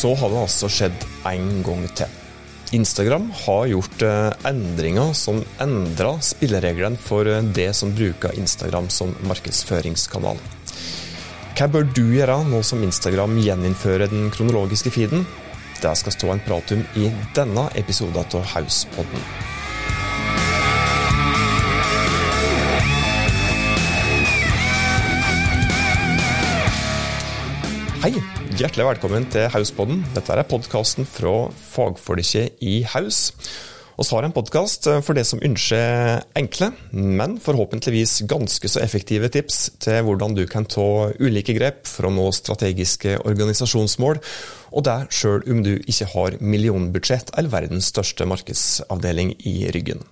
så har det altså skjedd en gang til. Instagram har gjort eh, endringer som endrer spillereglene for eh, det som bruker Instagram som markedsføringskanal. Hva bør du gjøre nå som Instagram gjeninnfører den kronologiske feeden? Det skal stå en prat om i denne episoden av Hauspodden. Hei, hjertelig velkommen til Hauspodden. Dette er podkasten fra fagfolket i Haus. Vi har en podkast for det som ønsker enkle, men forhåpentligvis ganske så effektive tips til hvordan du kan ta ulike grep for å nå strategiske organisasjonsmål, og det sjøl om du ikke har millionbudsjett eller verdens største markedsavdeling i ryggen.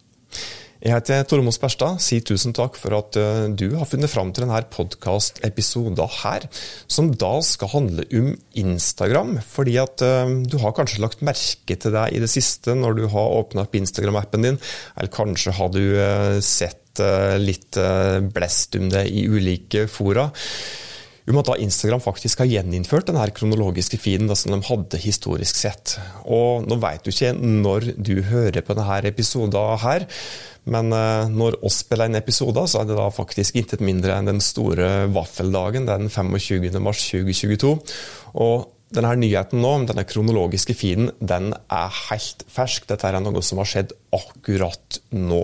Jeg heter Tormod Sperstad. Si tusen takk for at eh, du har funnet fram til denne podkastepisoden her, som da skal handle om Instagram. Fordi at eh, du har kanskje lagt merke til deg i det siste når du har åpna opp Instagram-appen din, eller kanskje har du eh, sett litt blest om det i ulike fora om at da Instagram faktisk har gjeninnført denne kronologiske feeden som de hadde historisk sett. Og Nå vet du ikke når du hører på denne episoden her, men uh, når oss spiller inn episoder, så er det da faktisk intet mindre enn den store vaffeldagen den 25. mars 2022. Og denne nyheten nå, denne kronologiske feeden, den er helt fersk. Dette er noe som har skjedd akkurat nå.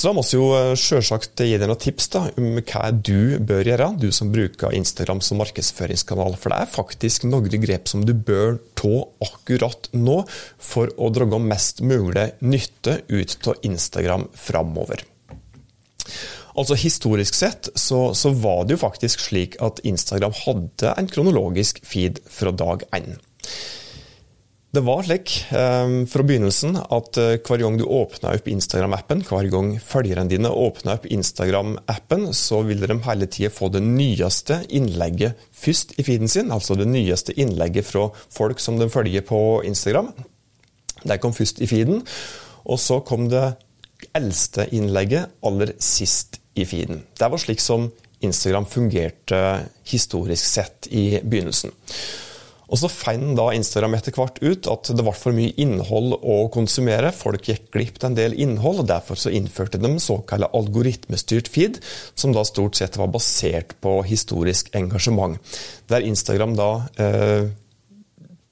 Så da må vi eh, selvsagt gi deg noen tips da, om hva du bør gjøre, du som bruker Instagram som markedsføringskanal. For det er faktisk noen grep som du bør ta akkurat nå for å dra mest mulig nytte ut av Instagram framover. Altså Historisk sett så, så, var det jo faktisk slik at Instagram hadde en kronologisk feed fra dag én. Det var slik um, fra begynnelsen at eh, hver gang du åpna opp Instagram-appen, hver gang følgerne dine åpna opp Instagram-appen, så ville de hele tida få det nyeste innlegget først i feeden sin. Altså det nyeste innlegget fra folk som de følger på Instagram. Det kom først i feeden. Og så kom det eldste innlegget aller sist i feeden. Det var slik som Instagram fungerte historisk sett i begynnelsen. Og så fant da Instagram etter hvert ut at det ble for mye innhold å konsumere. Folk gikk glipp av en del innhold, og derfor så innførte de såkalt algoritmestyrt feed, som da stort sett var basert på historisk engasjement. Der Instagram da eh,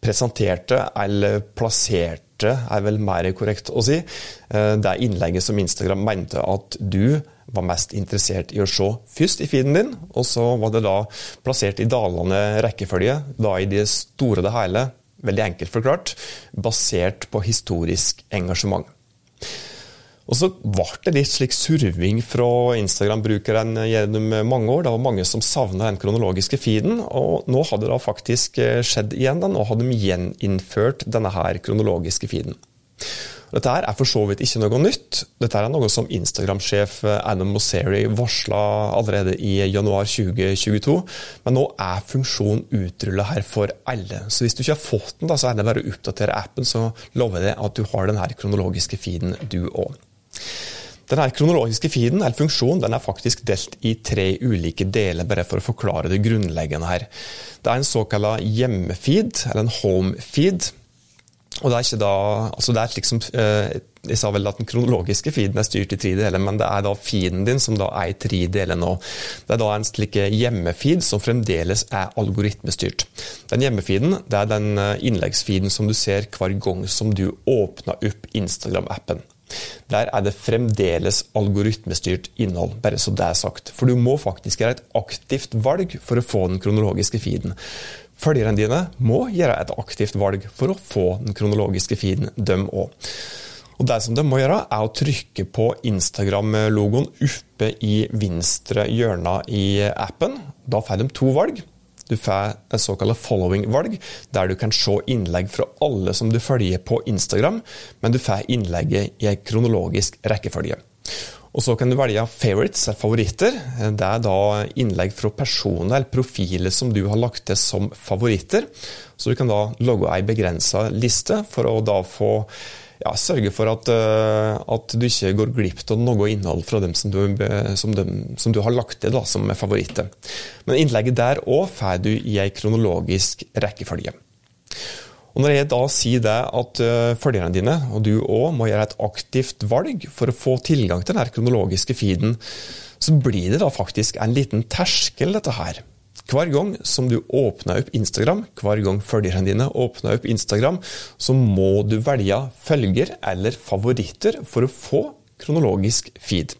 presenterte eller plasserte er vel mer korrekt å si, eh, det innlegget som Instagram mente at du var mest interessert i å se først i feeden din, og så var det da plassert i dalende rekkefølge, da i det store og det hele, veldig enkelt forklart, basert på historisk engasjement. Og så ble det litt slik surving fra Instagram-brukeren gjennom mange år. Det var mange som savna den kronologiske feeden, og nå hadde det faktisk skjedd igjen. Nå hadde de gjeninnført denne her kronologiske feeden. Dette her er for så vidt ikke noe nytt. Dette er noe som Instagram-sjef Adam Mosseri varsla allerede i januar 2022. Men nå er funksjonen utrulla her for alle. Så hvis du ikke har fått den, da, så er det bare å oppdatere appen, så lover jeg at du har denne kronologiske feeden, du òg. Denne kronologiske feeden eller funksjonen den er faktisk delt i tre ulike deler, bare for å forklare det grunnleggende her. Det er en såkalt hjemmefeed, eller en homefeed. Og det er ikke da, altså det er liksom, Jeg sa vel at den kronologiske feeden er styrt i tre deler, men det er da feeden din som da er i tre deler nå. Det er da en slik hjemmefeed som fremdeles er algoritmestyrt. Den hjemmefeeden det er den eh, innleggsfeeden som du ser hver gang som du åpner opp Instagram-appen. Der er det fremdeles algoritmestyrt innhold, bare så det er sagt. For du må faktisk gjøre et aktivt valg for å få den kronologiske feeden. Følgerne dine må gjøre et aktivt valg for å få den kronologiske feeden, dem òg. Og Det som de må gjøre, er å trykke på Instagram-logoen oppe i venstre hjørne i appen. Da får de to valg. Du får et såkalt following-valg, der du kan se innlegg fra alle som du følger på Instagram, men du får innlegget i en kronologisk rekkefølge. Og Så kan du velge favorites, favoritter. Det er da innlegg fra personer eller profiler som du har lagt til som favoritter. Så du kan da logge ei begrensa liste for å da få ja, sørge for at, uh, at, du ikke går glipp av noe innhold fra dem som du, som dem, som du har lagt til som favoritter. Men innlegget der òg får du i ei kronologisk rekkefølge. Og Når jeg da sier det at uh, følgerne dine, og du òg, må gjøre et aktivt valg for å få tilgang til den kronologiske feeden, så blir det da faktisk en liten terskel, dette her. Hver gang som du åpner opp Instagram, hver gang følgerne dine åpner opp Instagram, så må du velge følger eller favoritter for å få kronologisk feed.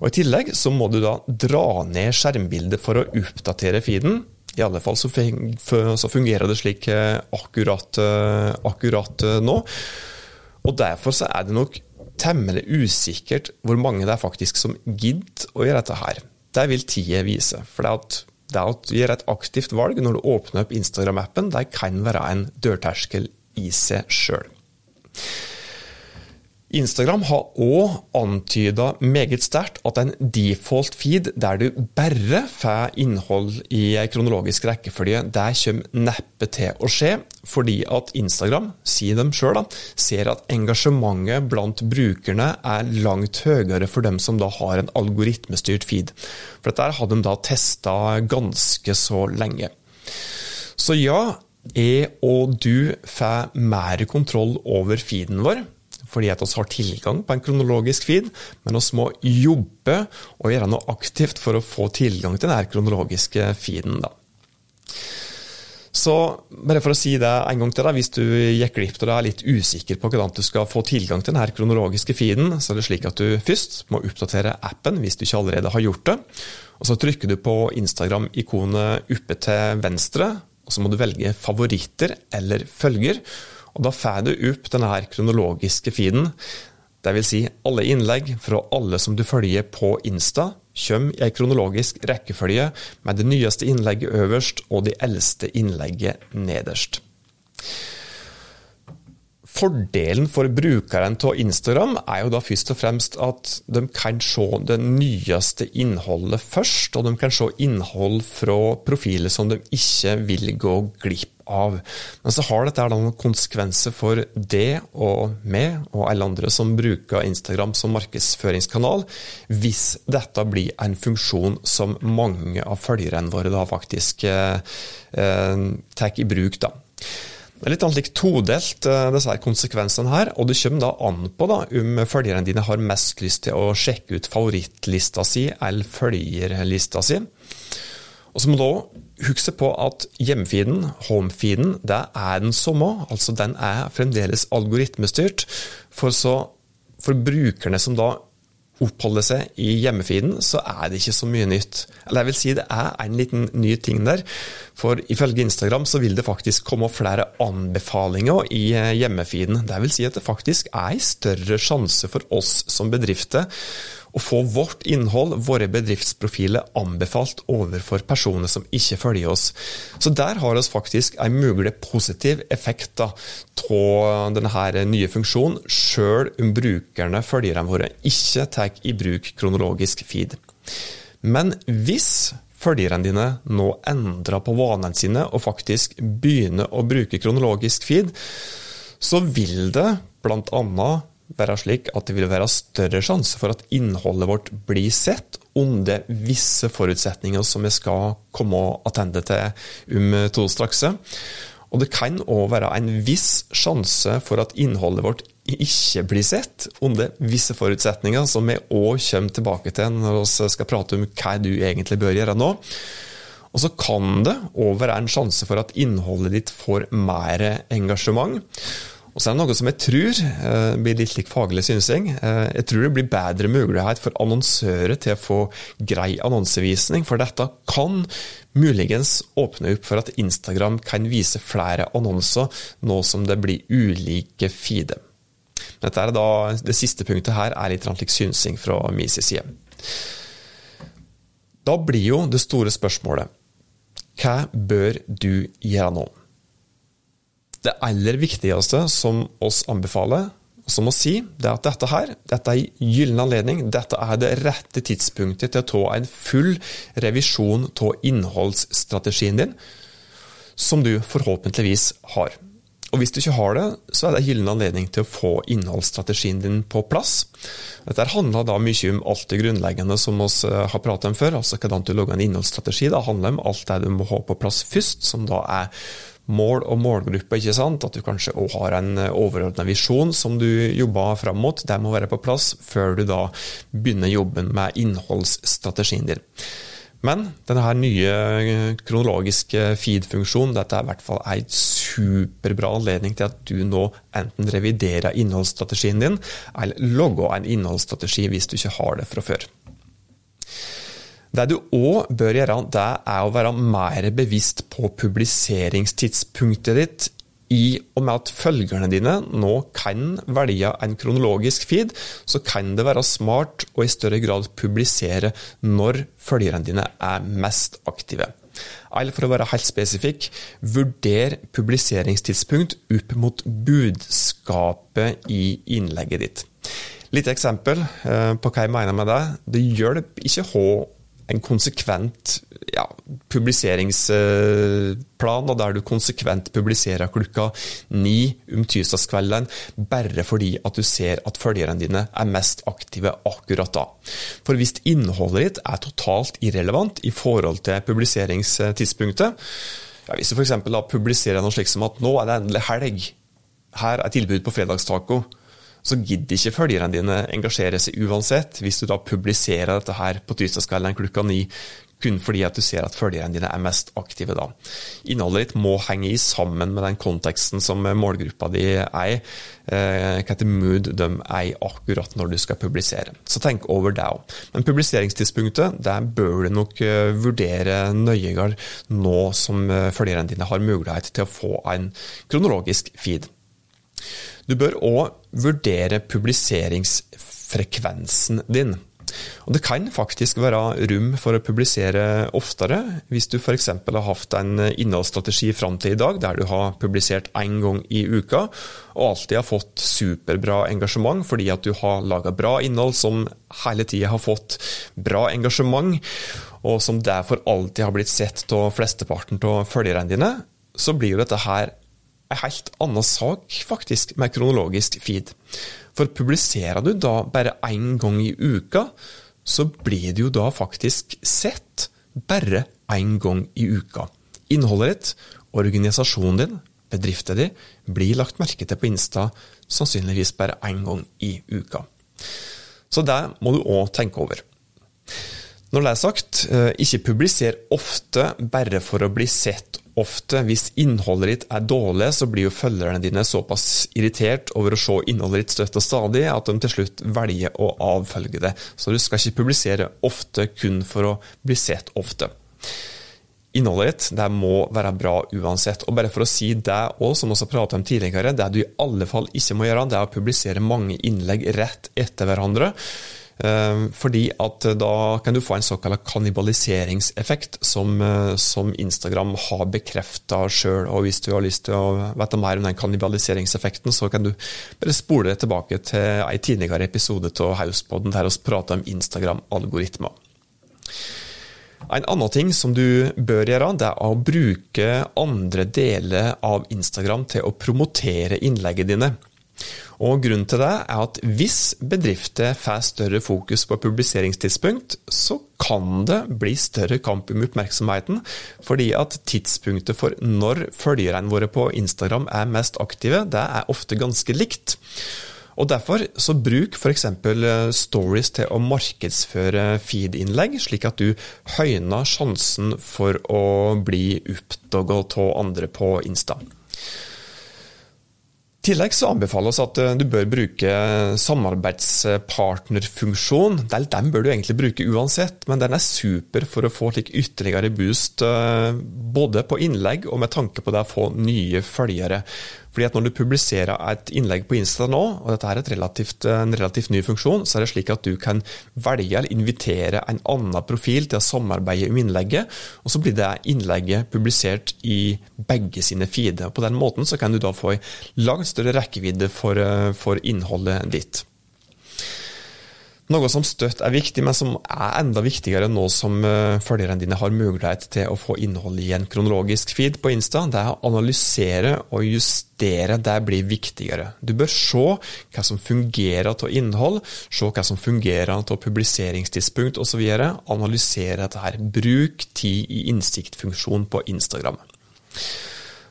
Og I tillegg så må du da dra ned skjermbildet for å oppdatere feeden. I alle fall så, fungerer det slik eh, akkurat, eh, akkurat eh, nå. Og Derfor så er det nok temmelig usikkert hvor mange det er faktisk som gidder å gjøre dette her. Det vil tida vise. For det at det at du gjør et aktivt valg når du åpner opp Instagram-appen, det kan være en dørterskel i seg sjøl. Instagram har òg antyda meget sterkt at en default feed der du bare får innhold i kronologisk rekkefølge, det kommer neppe til å skje, fordi at Instagram, sier dem sjøl, ser at engasjementet blant brukerne er langt høyere for dem som da har en algoritmestyrt feed. For dette har de da testa ganske så lenge. Så ja, jeg og du får mer kontroll over feeden vår fordi at oss har tilgang på en kronologisk feed, men oss må jobbe og gjøre noe aktivt for å få tilgang til den kronologiske feeden. Da. Så bare for å si det en gang til, da, hvis du gikk glipp og er litt usikker på hvordan du skal få tilgang til denne kronologiske feeden, så er det slik at du først må oppdatere appen hvis du ikke allerede har gjort det. Og Så trykker du på Instagram-ikonet oppe til venstre, og så må du velge favoritter eller følger. Og Da får du opp denne her kronologiske feeden. Dvs. Si alle innlegg fra alle som du følger på Insta, kommer i en kronologisk rekkefølge med det nyeste innlegget øverst og det eldste innlegget nederst. Fordelen for brukeren av Instagram er jo da først og fremst at de kan se det nyeste innholdet først, og de kan se innhold fra profiler som de ikke vil gå glipp av. Men så har dette noen konsekvenser for det og meg og alle andre som bruker Instagram som markedsføringskanal, hvis dette blir en funksjon som mange av følgerne våre da faktisk eh, eh tar i bruk. da. Det er litt annet like todelt, eh, disse her konsekvensene her. Og det kommer da an på da, om følgerne dine har mest lyst til å sjekke ut favorittlista si eller følgerlista si. Og så må du huske på at hjemfeeden, homefeeden, det er den samme. Altså den er fremdeles algoritmestyrt. For, så, for brukerne som da oppholder seg i hjemmefeeden, så er det ikke så mye nytt. Eller jeg vil si det er en liten ny ting der. For ifølge Instagram så vil det faktisk komme flere anbefalinger i eh, hjemmefeeden. Det vil si at det faktisk er en større sjanse for oss som bedrifter å få vårt innhold, våre bedriftsprofiler, anbefalt overfor personer som ikke følger oss. Så der har oss faktisk en mulig positiv effekt av denne nye funksjonen, sjøl om brukerne, følgerne våre, ikke tar i bruk kronologisk feed. Men hvis følgerne dine nå endrer på vanene sine og faktisk begynner å bruke kronologisk feed, så vil det bl.a være slik at det vil være større sjanse for at innholdet vårt blir sett under visse forutsetninger som vi skal komme tilbake til om to straks. Og det kan òg være en viss sjanse for at innholdet vårt ikke blir sett under visse forutsetninger, som vi òg kommer tilbake til når vi skal prate om hva du egentlig bør gjøre nå. Og så kan det òg være en sjanse for at innholdet ditt får mer engasjement. Og så er det noe som jeg tror eh, blir litt lik faglig synsing. Eh, jeg tror det blir bedre mulighet for annonsører til å få grei annonsevisning, for dette kan muligens åpne opp for at Instagram kan vise flere annonser, nå som det blir ulike feeder. Dette er da, det siste punktet her er litt slik synsing fra min side. Da blir jo det store spørsmålet hva bør du gjøre nå? Det aller viktigste som oss anbefaler, som å si, det er at dette her, dette er en gyllen anledning. Dette er det rette tidspunktet til å ta en full revisjon av innholdsstrategien din, som du forhåpentligvis har. Og Hvis du ikke har det, så er det en gyllen anledning til å få innholdsstrategien din på plass. Dette handler da mye om alt det grunnleggende som vi eh, har pratet om før. altså Hvordan du lager en innholdsstrategi. Det handler om alt det du må ha på plass først, som da er mål og målgruppe. ikke sant? At du kanskje òg har en overordna visjon som du jobber fram mot. Det må være på plass før du da begynner jobben med innholdsstrategien din. Men denne nye kronologiske feed-funksjonen dette er i hvert fall en superbra anledning til at du nå enten reviderer innholdsstrategien din, eller logger en innholdsstrategi hvis du ikke har det fra før. Det du òg bør gjøre, det er å være mer bevisst på publiseringstidspunktet ditt. I og med at følgerne dine nå kan velge en kronologisk feed, så kan det være smart å i større grad publisere når følgerne dine er mest aktive. Eller for å være helt spesifikk, vurder publiseringstidspunkt opp mot budskapet i innlegget ditt. Litt eksempel eh, på hva jeg mener med det. Det hjelper ikke å en konsekvent ja, publiseringsplan, der du konsekvent publiserer klokka ni om tirsdagskvelden, bare fordi at du ser at følgerne dine er mest aktive akkurat da. For hvis innholdet ditt er totalt irrelevant i forhold til publiseringstidspunktet, ja, hvis du f.eks. publiserer noe slikt som at nå er det endelig helg, her er tilbud på fredagstaco, så gidder ikke følgerne dine engasjere seg uansett, hvis du da publiserer dette her på tirsdagskvelden klokka ni, kun fordi at du ser at følgerne dine er mest aktive da. Innholdet ditt må henge i sammen med den konteksten som målgruppa di er, i. hva heter mood de er akkurat når du skal publisere. Så tenk over det òg. Men publiseringstidspunktet der bør du nok eh, vurdere nøyere nå som eh, følgerne dine har mulighet til å få en kronologisk feed. Du bør òg vurdere publiseringsfrekvensen din. Og Det kan faktisk være rom for å publisere oftere, hvis du f.eks. har hatt en innholdsstrategi fram til i dag der du har publisert én gang i uka, og alltid har fått superbra engasjement fordi at du har laga bra innhold som hele tida har fått bra engasjement, og som derfor alltid har blitt sett av flesteparten av følgerne dine, så blir jo dette her en helt annen sak, faktisk, med kronologisk feed. For publiserer du da bare én gang i uka, så blir det jo da faktisk sett bare én gang i uka. Innholdet ditt, organisasjonen din, bedriften din, blir lagt merke til på Insta sannsynligvis bare én gang i uka. Så det må du òg tenke over. Når det er sagt, eh, ikke publiser ofte bare for å bli sett ofte. Hvis innholdet ditt er dårlig, så blir jo følgerne dine såpass irritert over å se innholdet ditt støtt og stadig at de til slutt velger å avfølge det. Så du skal ikke publisere ofte kun for å bli sett ofte. Innholdet ditt det må være bra uansett. Og bare for å si det òg, som vi har pratet om tidligere, det du i alle fall ikke må gjøre, det er å publisere mange innlegg rett etter hverandre. Ehm, fordi at da kan du få en såkalt kannibaliseringseffekt, som, eh, som, Instagram har bekrefta sjøl. Og hvis du har lyst til å vite mer om den kannibaliseringseffekten, så kan du bare spole deg tilbake til en tidligere episode av Hauspodden der vi prater om Instagram-algoritmer. En annen ting som du bør gjøre, det er å bruke andre deler av Instagram til å promotere innleggene dine. Og Grunnen til det er at hvis bedrifter får større fokus på publiseringstidspunkt, så kan det bli større kamp om oppmerksomheten, fordi at tidspunktet for når følgerne våre på Instagram er mest aktive, det er ofte ganske likt. Og Derfor så bruk f.eks. Eh, stories til å markedsføre feed-innlegg, slik at du høyner sjansen for å bli oppdaget av andre på Insta tillegg så anbefales at eh, du bør bruke samarbeidspartnerfunksjon. Den bør du egentlig bruke uansett, men den er super for å få ytterligere boost eh, både på innlegg og med tanke på det å få nye følgere. Fordi at Når du publiserer et innlegg på Insta nå, og dette er relativt, en relativt ny funksjon, så er det slik at du kan velge eller invitere en annen profil til å samarbeide om innlegget, og så blir det innlegget publisert i begge sine feeder. På den måten så kan du da få en langt større rekkevidde for, for innholdet ditt. Noe som støtt er viktig, men som er enda viktigere nå som eh, følgerne dine har mulighet til å få innhold i en kronologisk feed på Insta, det er å analysere og justere. Det blir viktigere. Du bør se hva som fungerer av innhold, se hva som fungerer av publiseringstidspunkt osv. Analysere dette her. Bruk tid i innsiktfunksjon på Instagram.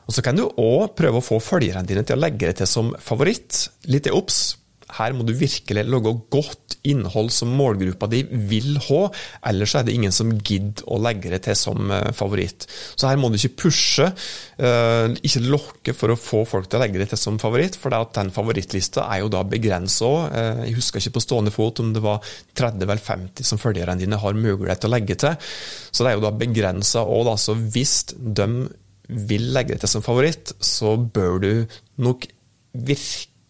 Og Så kan du òg prøve å få følgerne dine til å legge det til som favoritt. Litt obs. Her må du virkelig lage godt innhold som målgruppa di vil ha, ellers er det ingen som gidder å legge det til som eh, favoritt. Så her må du ikke pushe, uh, ikke lokke for å få folk til å legge det til som favoritt, for den favorittlista er jo da begrensa. Uh, jeg husker ikke på stående fot om det var 30 eller 50 som følgerne dine har mulighet til å legge til. Så det er jo da begrensa òg, så hvis de vil legge det til som favoritt, så bør du nok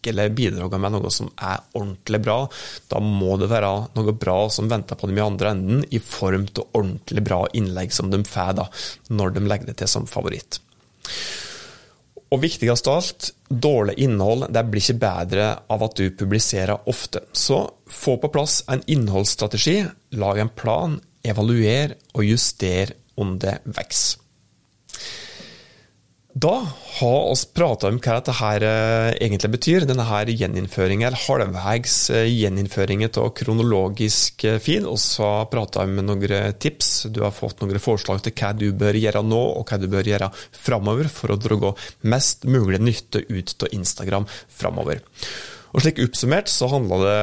virkelig bidra med noe som er ordentlig bra. Da må det være noe bra som venter på dem i andre enden, i form av ordentlig bra innlegg som de får da, når de legger det til som favoritt. Og viktigst av alt, dårlig innhold det blir ikke bedre av at du publiserer ofte. Så få på plass en innholdsstrategi, lag en plan, evaluer og juster om det vokser. Da har vi prata om hva dette her eh, egentlig betyr, denne her gjeninnføringen, eller halvveis eh, gjeninnføring av kronologisk eh, fil. Vi har prata om noen tips, du har fått noen forslag til hva du bør gjøre nå, og hva du bør gjøre framover for å dra mest mulig nytte ut av Instagram framover. Og slik Oppsummert så handler det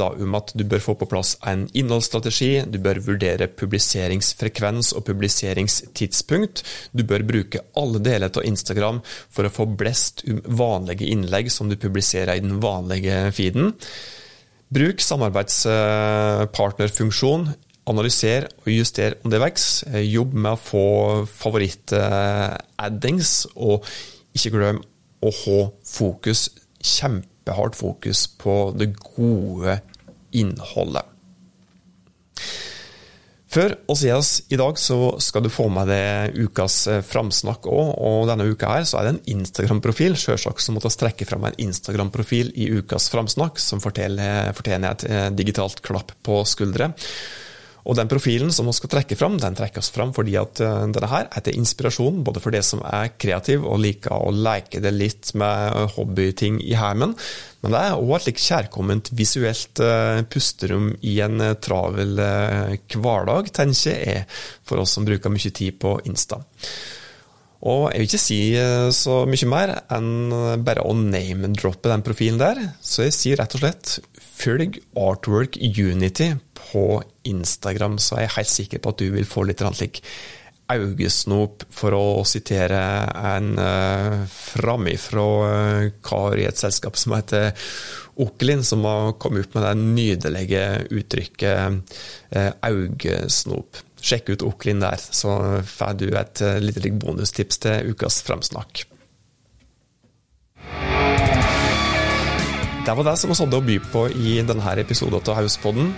da om at du bør få på plass en innholdsstrategi, du bør vurdere publiseringsfrekvens og publiseringstidspunkt, du bør bruke alle deler av Instagram for å få blest om vanlige innlegg som du publiserer i den vanlige feeden. Bruk samarbeidspartnerfunksjon. Analyser og juster om det vokser. Jobb med å få favoritt-addings, og ikke glem å ha fokus kjempe kjempehardt fokus på det gode innholdet. Før å si oss i dag, så skal du få med deg ukas eh, framsnakk òg. Og denne uka her så er det en Instagram-profil. Selvsagt så måtte vi trekke fram en Instagram-profil i ukas framsnakk, som fortjener et eh, digitalt klapp på skuldre. Og den profilen som vi skal trekke fram, den trekkes fram fordi at eh, denne her er til inspirasjon både for det som er kreativ og liker å leke det litt med hobbyting i heimen, men det er òg et litt kjærkomment visuelt uh, pusterom i en travel hverdag, tenker jeg, for oss som bruker mye tid på Insta. Og jeg vil ikke si så mye mer enn bare å name-droppe den profilen der, så jeg sier rett og slett følg Artwork Unity på Instagram, så jeg er helt sikker på at du vil få litt slik augesnop, for å sitere en uh, framifrå uh, kar i et selskap som heter Okelin, som har kommet ut med det nydelige uttrykket uh, augesnop. Sjekk ut Oklin der, så får du et uh, lite bonustips til ukas framsnakk. Det var det som vi hadde å by på i denne episoden av Hauspodden.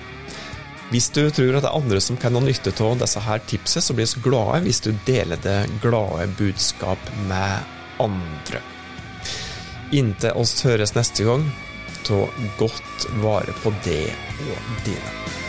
Hvis du tror at det er andre som kan ha nytte av disse her tipsene, så blir vi glade hvis du deler det glade budskap med andre. Inntil oss høres neste gang, ta godt vare på det og dine.